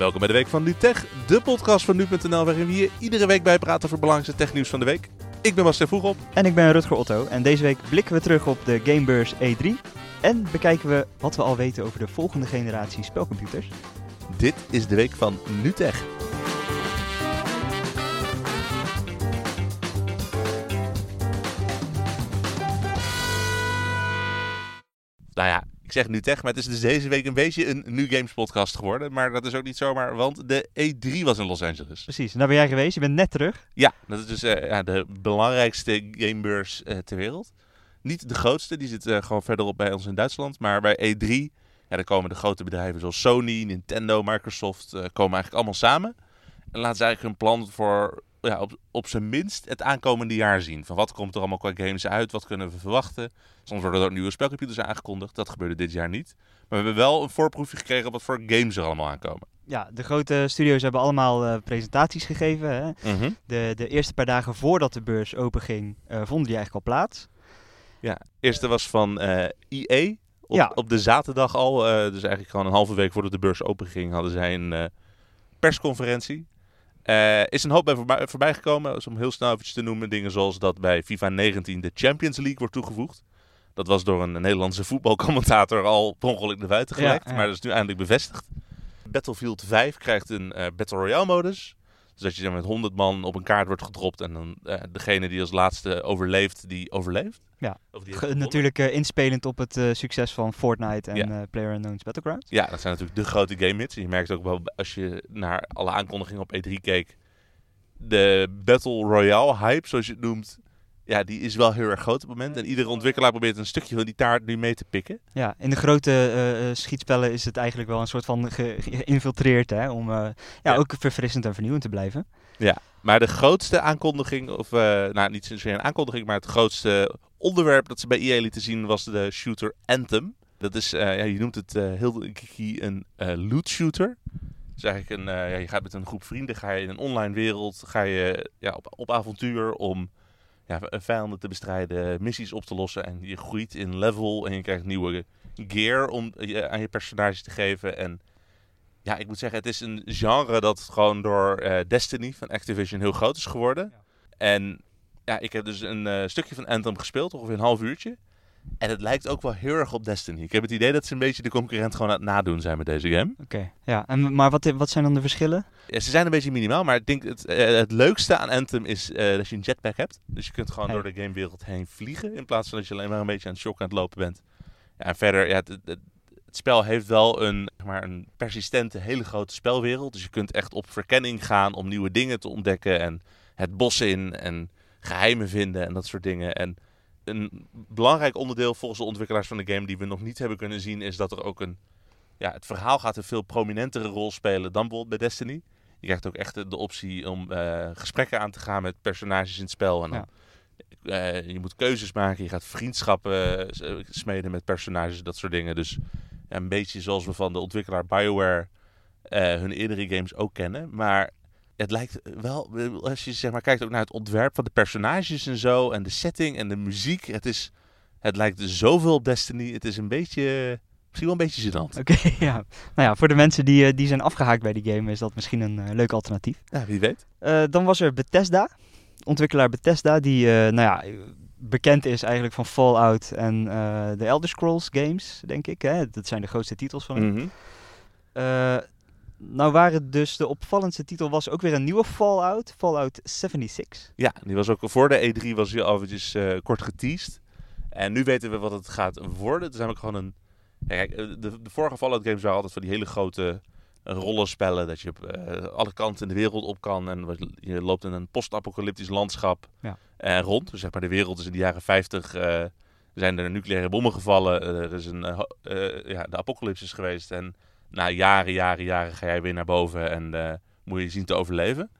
Welkom bij de Week van NuTech, de podcast van Nu.nl waarin we hier iedere week bij praten over het belangrijkste technieuws van de week. Ik ben Bas Vroegop. En ik ben Rutger Otto en deze week blikken we terug op de Gamebeurs E3 en bekijken we wat we al weten over de volgende generatie spelcomputers. Dit is de Week van NuTech. Nou ja, ik zeg nu tech, maar het is dus deze week een beetje een Nu Games podcast geworden. Maar dat is ook niet zomaar, want de E3 was in Los Angeles. Precies, en daar ben jij geweest. Je bent net terug. Ja, dat is dus uh, ja, de belangrijkste gamebeurs uh, ter wereld. Niet de grootste, die zit uh, gewoon verderop bij ons in Duitsland. Maar bij E3, ja, daar komen de grote bedrijven zoals Sony, Nintendo, Microsoft, komen eigenlijk allemaal samen. En laten ze eigenlijk hun plan voor ja, op, op zijn minst het aankomende jaar zien. Van wat komt er allemaal qua games uit, wat kunnen we verwachten. Soms worden er ook nieuwe spelcomputers aangekondigd, dat gebeurde dit jaar niet. Maar we hebben wel een voorproefje gekregen op wat voor games er allemaal aankomen. Ja, de grote studio's hebben allemaal uh, presentaties gegeven. Hè? Mm -hmm. de, de eerste paar dagen voordat de beurs open ging, uh, vonden die eigenlijk al plaats. Ja, de eerste was van uh, EA. Op, ja. op de zaterdag al, dus eigenlijk gewoon een halve week voordat de beurs open ging, hadden zij een persconferentie. Uh, is een hoop bij voorbij, voorbij gekomen. Dus om heel snel even te noemen. Dingen zoals dat bij FIFA 19 de Champions League wordt toegevoegd. Dat was door een Nederlandse voetbalcommentator al per ongeluk naar buiten. Ja, ja. Maar dat is nu eindelijk bevestigd. Battlefield 5 krijgt een uh, Battle Royale modus. Dus dat je met 100 man op een kaart wordt gedropt. En dan uh, degene die als laatste overleeft, die overleeft. Ja, die natuurlijk uh, inspelend op het uh, succes van Fortnite en ja. PlayerUnknown's Battlegrounds. Ja, dat zijn natuurlijk de grote game hits. En je merkt ook wel als je naar alle aankondigingen op E3 keek. De Battle Royale hype, zoals je het noemt, ja, die is wel heel erg groot op het moment. En iedere ontwikkelaar probeert een stukje van die taart nu mee te pikken. Ja, in de grote uh, schietspellen is het eigenlijk wel een soort van geïnfiltreerd, hè, om uh, ja, ja, ook verfrissend en vernieuwend te blijven. Ja, maar de grootste aankondiging, of uh, nou niet zozeer een aankondiging, maar het grootste onderwerp dat ze bij EA lieten zien was de shooter Anthem. Dat is, ja, je noemt het heel kiki een loot shooter. Dus eigenlijk een, ja, je gaat met een groep vrienden, ga je in een online wereld, ga je ja, op, op avontuur om ja, vijanden te bestrijden, missies op te lossen. En je groeit in level en je krijgt nieuwe gear om je, aan je personage te geven. En ja, ik moet zeggen, het is een genre dat gewoon door uh, Destiny van Activision heel groot is geworden. Ja. En ja, ik heb dus een uh, stukje van Anthem gespeeld, ongeveer een half uurtje. En het lijkt ook wel heel erg op Destiny. Ik heb het idee dat ze een beetje de concurrent gewoon aan het nadoen zijn met deze game. Oké, okay. ja. En, maar wat, wat zijn dan de verschillen? Ja, ze zijn een beetje minimaal, maar ik denk het, uh, het leukste aan Anthem is uh, dat je een jetpack hebt. Dus je kunt gewoon hey. door de gamewereld heen vliegen, in plaats van dat je alleen maar een beetje aan het shock aan het lopen bent. Ja, en verder, ja, het, het, het spel heeft wel een, maar een persistente, hele grote spelwereld. Dus je kunt echt op verkenning gaan om nieuwe dingen te ontdekken en het bos in en geheimen vinden en dat soort dingen. En een belangrijk onderdeel volgens de ontwikkelaars van de game die we nog niet hebben kunnen zien, is dat er ook een. Ja, het verhaal gaat een veel prominentere rol spelen dan bijvoorbeeld bij Destiny. Je krijgt ook echt de optie om uh, gesprekken aan te gaan met personages in het spel. En dan, ja. uh, je moet keuzes maken, je gaat vriendschappen uh, smeden met personages, dat soort dingen. Dus een beetje zoals we van de ontwikkelaar BioWare hun eerdere games ook kennen. Maar het lijkt wel, als je zeg maar kijkt ook naar het ontwerp van de personages en zo, en de setting en de muziek. Het, is, het lijkt zoveel op Destiny. Het is een beetje, misschien wel een beetje gênant. Oké, okay, ja. Nou ja, voor de mensen die, die zijn afgehaakt bij die game is dat misschien een uh, leuk alternatief. Ja, wie weet. Uh, dan was er Bethesda, ontwikkelaar Bethesda, die, uh, nou ja, bekend is eigenlijk van Fallout en de Elder Scrolls games, denk ik. Hè? Dat zijn de grootste titels van hem. Mm -hmm. Nou waren dus de opvallendste titel was ook weer een nieuwe Fallout, Fallout 76. Ja, die was ook voor de E3 was hij al eventjes uh, kort geteased. En nu weten we wat het gaat worden. Het is namelijk gewoon een... Ja, kijk, de, de, vorige Fallout games waren altijd van die hele grote rollenspellen. Dat je op uh, alle kanten in de wereld op kan. En je loopt in een post-apocalyptisch landschap ja. uh, rond. Dus zeg maar de wereld is in de jaren 50... Uh, zijn er nucleaire bommen gevallen. er is een... ja, de apocalypse is geweest en na jaren, jaren, jaren ga jij weer naar boven en uh, moet je zien te overleven.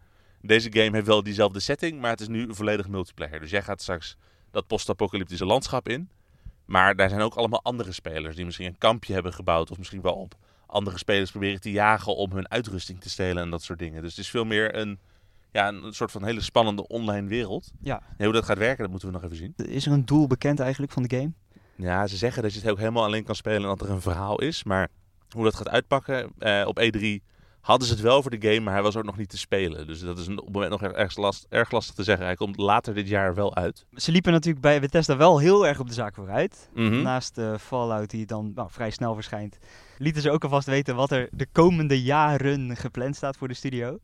Deze game heeft wel diezelfde setting, maar het is nu volledig multiplayer. Dus jij gaat straks dat post-apocalyptische landschap in. Maar daar zijn ook allemaal andere spelers die misschien een kampje hebben gebouwd. Of misschien wel op andere spelers proberen te jagen om hun uitrusting te stelen en dat soort dingen. Dus het is veel meer een, ja, een soort van hele spannende online wereld. Ja. En hoe dat gaat werken, dat moeten we nog even zien. Is er een doel bekend eigenlijk van de game? Ja, ze zeggen dat je het ook helemaal alleen kan spelen en dat er een verhaal is. Maar hoe dat gaat uitpakken. Uh, op E3 hadden ze het wel voor de game, maar hij was ook nog niet te spelen. Dus dat is op het moment nog erg, last, erg lastig te zeggen. Hij komt later dit jaar wel uit. Ze liepen natuurlijk bij Bethesda wel heel erg op de zaak vooruit. Mhm. Naast de Fallout die dan nou, vrij snel verschijnt, lieten ze ook alvast weten wat er de komende jaren gepland staat voor de studio.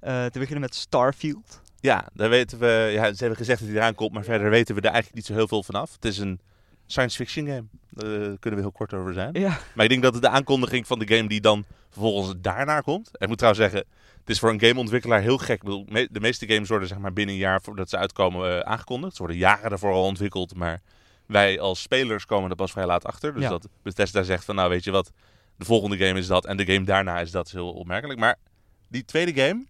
Eh, te beginnen met Starfield. Ja, daar weten we. Ja, ze hebben gezegd dat hij eraan komt, maar verder weten we er eigenlijk niet zo heel veel vanaf. Het is een science fiction game. Daar kunnen we heel kort over zijn. Ja, Maar ik denk dat het de aankondiging van de game die dan vervolgens daarna komt. Ik moet trouwens zeggen, het is voor een gameontwikkelaar heel gek. Ik bedoel, me- de meeste games worden zeg maar binnen een jaar voordat ze uitkomen eh, aangekondigd. Ze worden jaren daarvoor al ontwikkeld, maar wij als spelers komen er pas vrij laat achter. Dus Ja. dat Bethesda zegt van nou weet je wat, de volgende game is dat en de game daarna is dat is heel opmerkelijk. Maar die tweede game,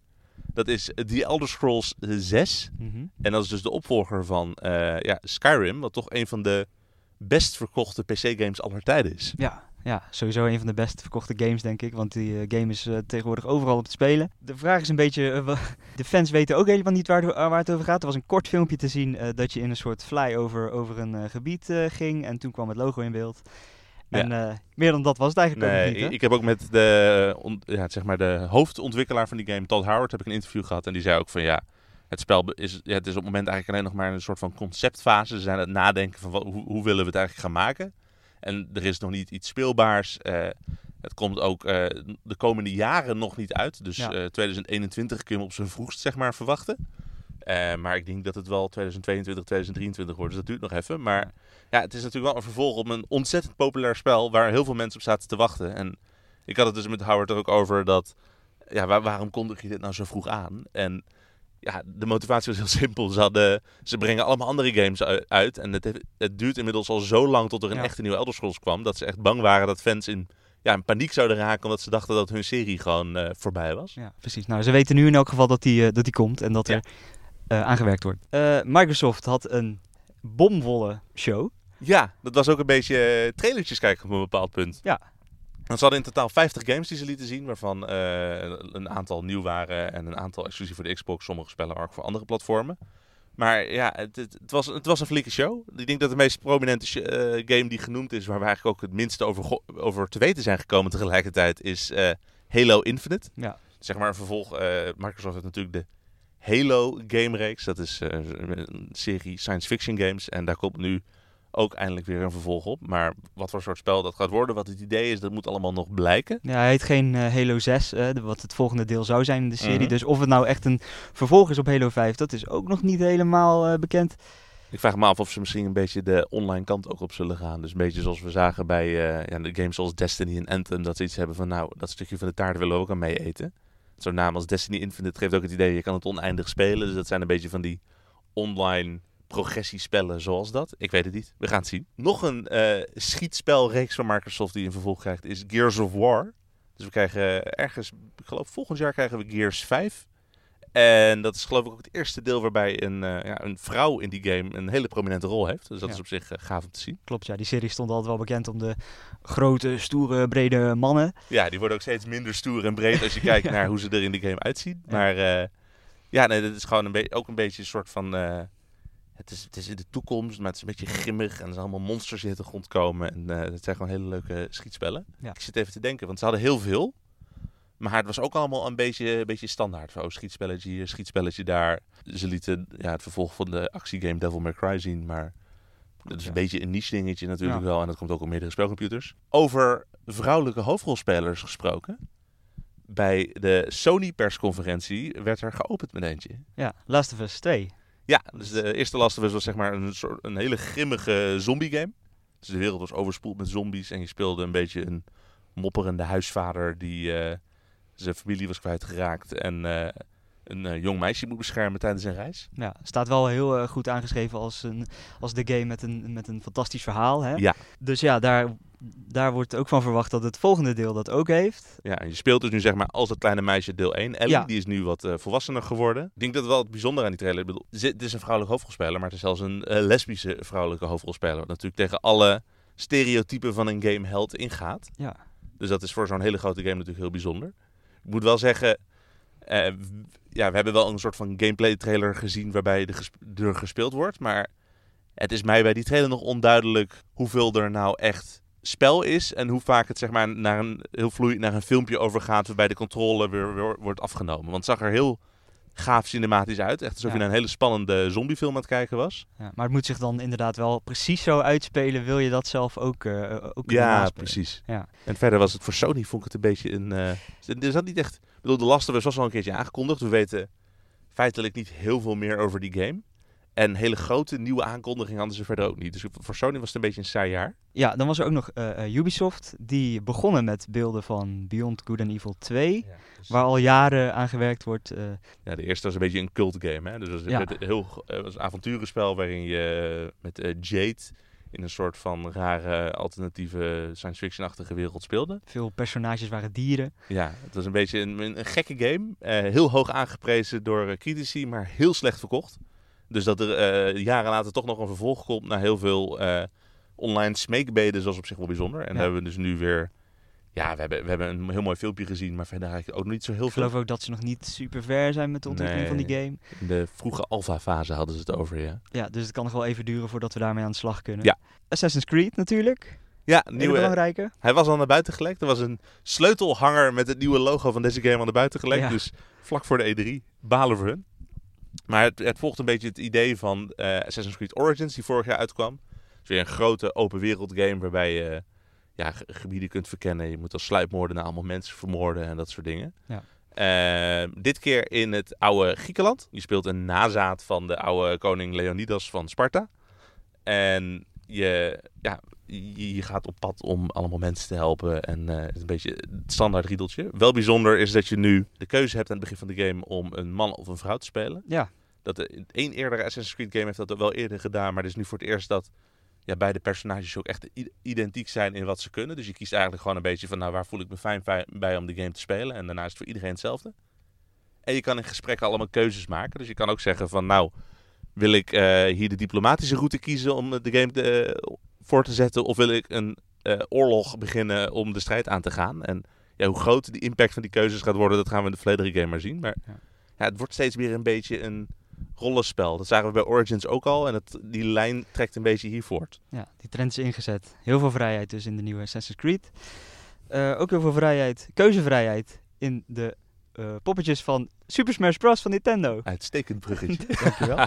dat is The Elder Scrolls 6. Mhm. En dat is dus de opvolger van eh, ja, Skyrim, wat toch een van de best verkochte PC-games aller tijden is. ja, ja, sowieso een van de best verkochte games, denk ik. Want die eh, game is eh, tegenwoordig overal op te spelen. De vraag is een beetje, eh, de fans weten ook helemaal niet waar, het- waar het over gaat. Er was een kort filmpje te zien dat je in een soort flyover over een gebied ging. En toen kwam het logo in beeld. En meer dan dat was het eigenlijk ook Nee, niet, ik, ik heb ook met de, on- ja, zeg maar de hoofdontwikkelaar van die game, Todd Howard, heb ik een interview gehad. En die zei ook van ja, het spel is, ja, het is op het moment eigenlijk alleen nog maar een soort van conceptfase. Ze zijn aan het nadenken van wat, hoe, hoe willen we het eigenlijk gaan maken. En er is nog niet iets speelbaars. Eh, het komt ook eh, de komende jaren nog niet uit. Dus Ja. eh, 2021 kun je hem op zijn vroegst zeg maar verwachten. Maar ik denk dat het wel 2022, 2023 wordt. Dus dat duurt nog even. Maar ja, het is natuurlijk wel een vervolg op een ontzettend populair spel waar heel veel mensen op zaten te wachten. En ik had het dus met Howard er ook over dat, ja, waar- waarom kondig je dit nou zo vroeg aan? En ja, de motivatie was heel simpel. Ze, hadden, ze brengen allemaal andere games uit. En het, het duurt inmiddels al zo lang tot er een Ja. echte nieuwe Elder Scrolls kwam. Dat ze echt bang waren dat fans in, ja, in paniek zouden raken. Omdat ze dachten dat hun serie gewoon eh, voorbij was. Ja, precies. Nou, ze weten nu in elk geval dat die, eh, dat die komt en dat Ja. er eh, aangewerkt wordt. Microsoft had een bomvolle show. Ja, dat was ook een beetje trailertjes kijken op een bepaald punt. Ja. Ze hadden in totaal 50 games die ze lieten zien, waarvan eh, een aantal nieuw waren en een aantal exclusief voor de Xbox, sommige spellen ook voor andere platformen. Maar ja, het, het, het was, het was een flinke show. Ik denk dat de meest prominente eh, game die genoemd is, waar we eigenlijk ook het minste over, over te weten zijn gekomen tegelijkertijd, is eh, Halo Infinite. Ja. Zeg maar een vervolg. Microsoft heeft natuurlijk de Halo game reeks. Dat is een serie science fiction games. En daar komt nu ook eindelijk weer een vervolg op. Maar wat voor soort spel dat gaat worden, wat het idee is, dat moet allemaal nog blijken. Ja, hij heet geen eh, Halo 6, eh, wat het volgende deel zou zijn in de serie. Mhm. Dus of het nou echt een vervolg is op Halo 5, dat is ook nog niet helemaal eh, bekend. Ik vraag me af of ze misschien een beetje de online kant ook op zullen gaan. Dus een beetje zoals we zagen bij ja, de games zoals Destiny en Anthem. Dat ze iets hebben van, nou, dat stukje van de taart willen we ook aan mee eten. Zo'n naam als Destiny Infinite geeft ook het idee, je kan het oneindig spelen. Dus dat zijn een beetje van die online progressiespellen zoals dat. Ik weet het niet. We gaan het zien. Nog een eh schietspelreeks van Microsoft die een vervolg krijgt is Gears of War. Dus we krijgen ergens, ik geloof volgend jaar krijgen we Gears 5. En dat is geloof ik ook het eerste deel waarbij een, eh, ja, een vrouw in die game een hele prominente rol heeft. Dus dat Ja. is op zich eh, gaaf om te zien. Klopt, ja, die serie stond altijd wel bekend om de grote, stoere, brede mannen. Ja, die worden ook steeds minder stoer en breed als je kijkt Ja. naar hoe ze er in de game uitzien. Maar eh, ja, nee, dat is gewoon een ook een beetje een soort van... het, is, het is in de toekomst, maar het is een beetje grimmig. En er zijn allemaal monsters die uit de grond komen. En eh het zijn gewoon hele leuke schietspellen. Ja. Ik zit even te denken, want ze hadden heel veel. Maar het was ook allemaal een beetje, een beetje standaard. Van, oh, schietspelletje hier, schietspelletje daar. Ze lieten ja, het vervolg van de actiegame Devil May Cry zien. Maar dat is Ja. een beetje een niche dingetje natuurlijk Ja. wel. En dat komt ook op meerdere spelcomputers. Over vrouwelijke hoofdrolspelers gesproken. Bij de Sony persconferentie werd er geopend met eentje. Ja, Last of Us 2. Ja, dus de eerste Last was zeg maar een, soort, een hele grimmige zombie game. Dus de wereld was overspoeld met zombies en je speelde een beetje een mopperende huisvader die eh, zijn familie was kwijtgeraakt en eh, een eh, jong meisje moet beschermen tijdens een reis. Ja, staat wel heel eh, goed aangeschreven als, een, als de game met een, met een fantastisch verhaal. Hè? Ja. Dus ja, daar, daar wordt ook van verwacht dat het volgende deel dat ook heeft. Ja, en je speelt dus nu zeg maar als dat kleine meisje deel 1. Ellie, Ja. die is nu wat eh, volwassener geworden. Ik denk dat wel het bijzondere aan die trailer, ik bedoel, het is- het is een vrouwelijke hoofdrolspeler, maar het is zelfs een lesbische vrouwelijke hoofdrolspeler. Wat natuurlijk tegen alle stereotypen van een gameheld ingaat. Ja. Dus dat is voor zo'n hele grote game natuurlijk heel bijzonder. Ik moet wel zeggen, ja, we hebben wel een soort van gameplay trailer gezien waarbij er, gesp- er gespeeld wordt. Maar het is mij bij die trailer nog onduidelijk hoeveel er nou echt spel is en hoe vaak het zeg maar naar een heel vloeiend naar een filmpje overgaat waarbij de controle weer, weer wordt afgenomen. Want het zag er heel gaaf cinematisch uit. Echt alsof Ja. je naar een hele spannende zombiefilm aan het kijken was. Ja, maar het moet zich dan inderdaad wel precies zo uitspelen. Wil je dat zelf ook, eh, ook Ja, precies. Ja. En verder was het voor Sony, vond ik het een beetje een... eh er zat niet echt... Bedoel, de Last of Us was al een keertje aangekondigd. We weten feitelijk niet heel veel meer over die game. En hele grote nieuwe aankondigingen hadden ze verder ook niet. Dus voor Sony was het een beetje een saai jaar. Ja, dan was er ook nog eh, eh, Ubisoft. Die begonnen met beelden van Beyond Good and Evil 2. Waar al jaren aan gewerkt wordt. eh, Ja, de eerste was een beetje een cult game. Hè? Dus dat was, Ja. een heel, was een avonturenspel waarin je met Jade in een soort van rare alternatieve science fiction-achtige wereld speelde. veel personages waren dieren. Ja, het was een beetje een, een, een gekke game. Eh, heel hoog aangeprezen door eh, critici, maar heel slecht verkocht. Dus dat er eh, jaren later toch nog een vervolg komt naar heel veel eh, online smeekbeden, zoals op zich wel bijzonder. En Ja. hebben we dus nu weer... Ja, we hebben, we hebben een heel mooi filmpje gezien, maar verder eigenlijk ook nog niet zo heel Ik veel. geloof ook dat ze nog niet super ver zijn met de ontwikkeling van die game. In de vroege alpha-fase hadden ze het over, ja. Ja, dus het kan nog wel even duren voordat we daarmee aan de slag kunnen. Ja. Assassin's Creed natuurlijk. Ja, Hele nieuwe, belangrijke. hij was al naar buiten gelekt. Er was een sleutelhanger met het nieuwe logo van deze game aan de buiten gelekt. Ja. Dus vlak voor de E3. Balen voor hun. Maar het, het volgt een beetje het idee van eh, Assassin's Creed Origins, die vorig jaar uitkwam. Het is weer een grote open wereld game waarbij je ja, ge- gebieden kunt verkennen. Je moet als sluipmoordenaar allemaal mensen vermoorden en dat soort dingen. Ja. Eh, dit keer in het oude Griekenland. Je speelt een nazaat van de oude koning Leonidas van Sparta. En je, ja, je, gaat op pad om allemaal mensen te helpen. En eh, het is een beetje het standaard riedeltje. Wel bijzonder is dat je nu de keuze hebt aan het begin van de game om een man of een vrouw te spelen. Ja, Dat de, één eerdere Assassin's Creed game heeft dat wel eerder gedaan. Maar het is nu voor het eerst dat ja, beide personages ook echt identiek zijn in wat ze kunnen. Dus je kiest eigenlijk gewoon een beetje van nou, waar voel ik me fijn bij- om de game te spelen. En daarna is het voor iedereen hetzelfde. En je kan in gesprekken allemaal keuzes maken. Dus je kan ook zeggen van nou, wil ik eh, hier de diplomatische route kiezen om de game te, eh, voor te zetten? Of wil ik een eh, oorlog beginnen om de strijd aan te gaan? En ja, hoe groot die impact van die keuzes gaat worden, dat gaan we in de volledige game maar zien. Maar Ja. ja, het wordt steeds meer een beetje een rollenspel. Dat zagen we bij Origins ook al. En het, die lijn trekt een beetje hier voort. ja, die trend is ingezet. Heel veel vrijheid dus in de nieuwe Assassin's Creed. Eh, ook heel veel vrijheid, keuzevrijheid in de eh, poppetjes van Super Smash Bros. van Nintendo. Uitstekend bruggetje. Dankjewel.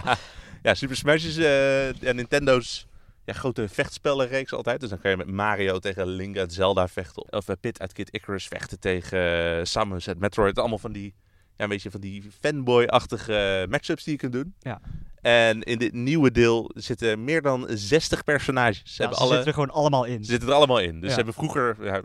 ja, Super Smash is eh, ja, Nintendo's ja, grote vechtspellenreeks altijd. Dus dan kan je met Mario tegen Link uit Zelda vechten. Of uh, Pit uit Kid Icarus vechten tegen Samus uit Metroid. Allemaal van die, ja, een beetje van die fanboy-achtige matchups die je kunt doen. Ja. En in dit nieuwe deel zitten meer dan 60 personages. Ze, Ja, hebben ze alle, zitten er gewoon allemaal in. ze zitten er allemaal in. Dus Ja. ze hebben vroeger, ja,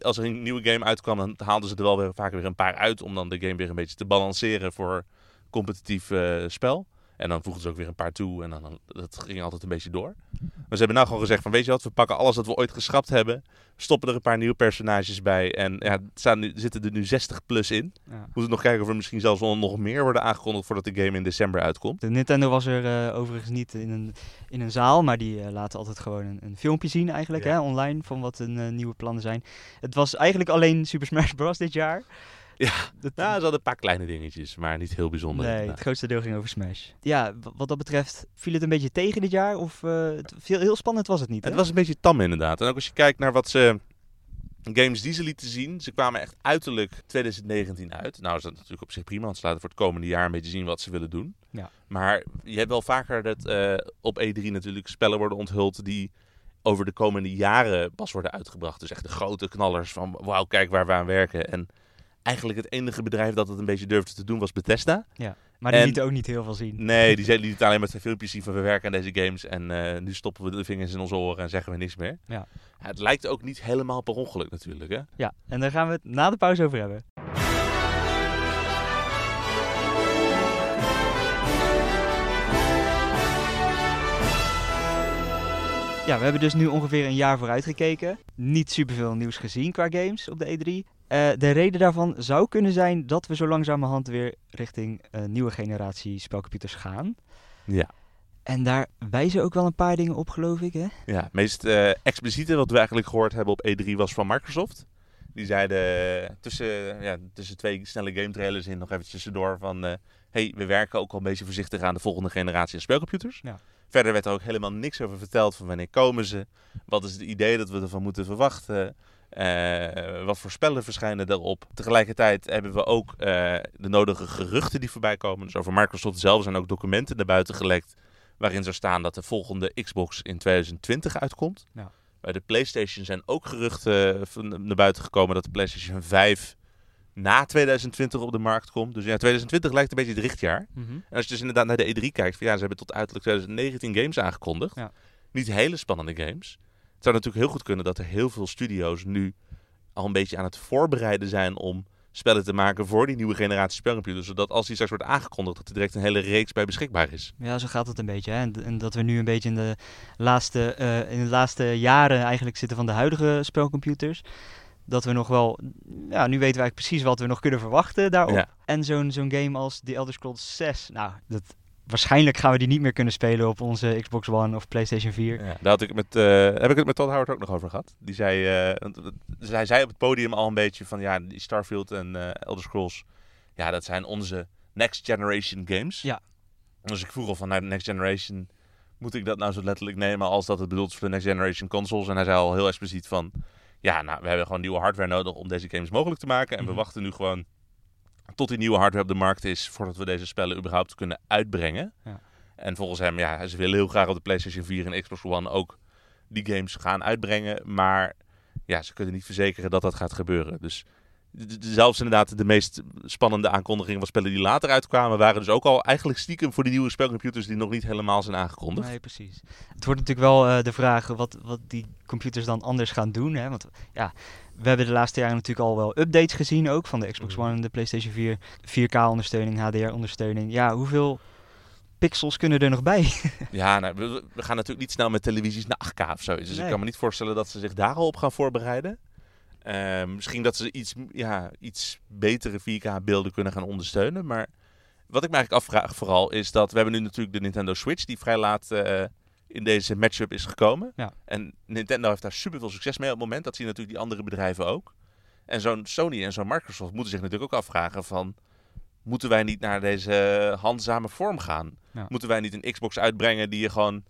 als er een nieuwe game uitkwam, dan haalden ze er wel weer vaker weer een paar uit. Om dan de game weer een beetje te balanceren voor competitief eh, spel. En dan voegden ze ook weer een paar toe. En dan, dan- dat ging altijd een beetje door. Maar ze hebben nou gewoon gezegd van, weet je wat, we pakken alles wat we ooit geschrapt hebben. Stoppen er een paar nieuwe personages bij. En ja, staan nu, zitten er nu 60 plus in. Ja. Moeten nog kijken of er misschien zelfs nog meer worden aangekondigd voordat de game in december uitkomt. De Nintendo was er eh, overigens niet in een, in een zaal, maar die eh, laten altijd gewoon een, een filmpje zien eigenlijk, Ja. hè, online, van wat hun eh, nieuwe plannen zijn. Het was eigenlijk alleen Super Smash Bros. dit jaar. Ja. Dat- Ja, ze hadden een paar kleine dingetjes, maar niet heel bijzonder. nee, het grootste deel ging over Smash. Ja, wat dat betreft viel het een beetje tegen dit jaar, of eh, het viel, heel spannend was het niet, hè? Het was een beetje tam inderdaad. En ook als je kijkt naar wat ze games die ze lieten zien, ze kwamen echt uiterlijk 2019 uit. Nou is dat natuurlijk op zich prima, want ze laten voor het komende jaar een beetje zien wat ze willen doen. Ja. Maar je hebt wel vaker dat eh, op E3 natuurlijk spellen worden onthuld die over de komende jaren pas worden uitgebracht. Dus echt de grote knallers van wauw, kijk waar we aan werken. En eigenlijk het enige bedrijf dat het een beetje durfde te doen was Bethesda. maar die en- lieten ook niet heel veel zien. Nee, die lieten alleen maar twee filmpjes zien van we werken aan deze games en eh, nu stoppen we de vingers in onze oren en zeggen we niks meer. Ja. het lijkt ook niet helemaal per ongeluk natuurlijk, hè? Ja, en daar gaan we het na de pauze over hebben. Ja, we hebben dus nu ongeveer een jaar vooruit gekeken. Niet superveel nieuws gezien qua games op de E3. Eh, de reden daarvan zou kunnen zijn dat we zo langzamerhand weer richting een nieuwe generatie spelcomputers gaan. Ja. En daar wijzen ook wel een paar dingen op, geloof ik, hè? Ja, het meest eh, expliciete wat we eigenlijk gehoord hebben op E3 was van Microsoft. Die zeiden tussen, ja, tussen twee snelle game trailers in nog even tussendoor van... eh hey, we werken ook al een beetje voorzichtig aan de volgende generatie spelcomputers. Ja. Verder werd er ook helemaal niks over verteld van wanneer komen ze. Wat is het idee dat we ervan moeten verwachten. Uh, wat voor spellen verschijnen daarop. Tegelijkertijd hebben we ook uh, de nodige geruchten die voorbij komen. Dus over Microsoft zelf zijn ook documenten naar buiten gelekt. Waarin zou staan dat de volgende Xbox in 2020 uitkomt. Ja. Bij de PlayStation zijn ook geruchten naar buiten gekomen dat de PlayStation 5 na 2020 op de markt komt. Dus ja, 2020 lijkt een beetje het richtjaar. Mhm. En als je dus inderdaad naar de E3 kijkt, van, ja, ze hebben tot uiterlijk 2019 games aangekondigd. Ja. Niet hele spannende games. Het zou natuurlijk heel goed kunnen dat er heel veel studio's nu al een beetje aan het voorbereiden zijn om spellen te maken voor die nieuwe generatie spelcomputers. Zodat als die straks wordt aangekondigd, dat er direct een hele reeks bij beschikbaar is. Ja, zo gaat het een beetje. Hè? En, en dat we nu een beetje in de, laatste, eh, in de laatste jaren eigenlijk zitten van de huidige spelcomputers. Dat we nog wel, ja, nu weten we eigenlijk precies wat we nog kunnen verwachten daarop. Ja. En zo'n zo'n game als The Elder Scrolls 6, nou, dat, waarschijnlijk gaan we die niet meer kunnen spelen op onze Xbox One of PlayStation 4. Ja, daar had ik met, eh, heb ik het met Todd Howard ook nog over gehad. Die zei, want, eh, dus hij zei op het podium al een beetje van ja, die Starfield en eh, Elder Scrolls, ja, dat zijn onze next generation games. Ja. Dus ik vroeg al van nou, next generation, moet ik dat nou zo letterlijk nemen als dat het bedoeld is voor de next generation consoles? En hij zei al heel expliciet van, ja, nou, we hebben gewoon nieuwe hardware nodig om deze games mogelijk te maken. En we Mhm. wachten nu gewoon tot die nieuwe hardware op de markt is voordat we deze spellen überhaupt kunnen uitbrengen. Ja. En volgens hem, ja, ze willen heel graag op de PlayStation 4 en Xbox One ook die games gaan uitbrengen. Maar ja, ze kunnen niet verzekeren dat dat gaat gebeuren. Dus zelfs inderdaad de meest spannende aankondigingen van spellen die later uitkwamen, waren dus ook al eigenlijk stiekem voor die nieuwe spelcomputers die nog niet helemaal zijn aangekondigd. Nee, precies. Het wordt natuurlijk wel eh, de vraag wat, wat die computers dan anders gaan doen. Hè? Want ja, we hebben de laatste jaren natuurlijk al wel updates gezien ook van de Xbox Mhm. One en de PlayStation 4. 4K-ondersteuning, HDR-ondersteuning. Ja, hoeveel pixels kunnen er nog bij? Ja, nou, we, we gaan natuurlijk niet snel met televisies naar 8K of zoiets. Dus Nee. ik kan me niet voorstellen dat ze zich daar al op gaan voorbereiden. Eh, misschien dat ze iets, ja, iets betere 4K-beelden kunnen gaan ondersteunen. Maar wat ik me eigenlijk afvraag vooral is dat we hebben nu natuurlijk de Nintendo Switch die vrij laat eh, in deze matchup is gekomen. Ja. En Nintendo heeft daar super veel succes mee op het moment. Dat zien natuurlijk die andere bedrijven ook. En zo'n Sony en zo'n Microsoft moeten zich natuurlijk ook afvragen van... Moeten wij niet naar deze handzame vorm gaan? Ja. Moeten wij niet een Xbox uitbrengen die je gewoon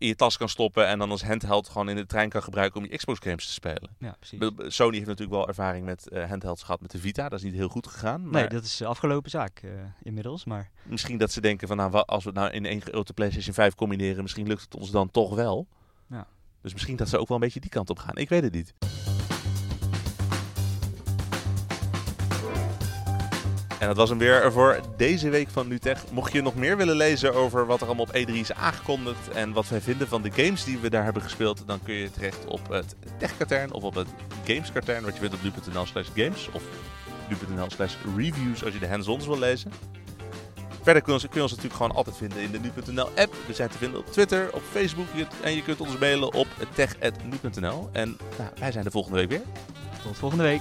in je tas kan stoppen... en dan als handheld gewoon in de trein kan gebruiken om je Xbox games te spelen? ja, precies. Sony heeft natuurlijk wel ervaring met eh, handhelds gehad met de Vita. Dat is niet heel goed gegaan. Maar Nee, dat is de afgelopen zaak eh, inmiddels. Maar misschien dat ze denken van... Nou, als we het nou in één grote PlayStation 5 combineren... misschien lukt het ons dan toch wel. Ja. Dus misschien dat ze ook wel een beetje die kant op gaan. Ik weet het niet. En dat was hem weer voor deze week van NuTech. Mocht je nog meer willen lezen over wat er allemaal op E3 is aangekondigd en wat wij vinden van de games die we daar hebben gespeeld, dan kun je terecht op het Techkatern of op het Gameskatern, wat je vindt op nu.nl slash games of nu.nl slash reviews als je de hands-ons wil lezen. Verder kun je, ons, natuurlijk gewoon altijd vinden in de nu.nl app. We zijn te vinden op Twitter, op Facebook en je kunt ons mailen op tech.nu.nl. En nou, wij zijn de volgende week weer. tot volgende week.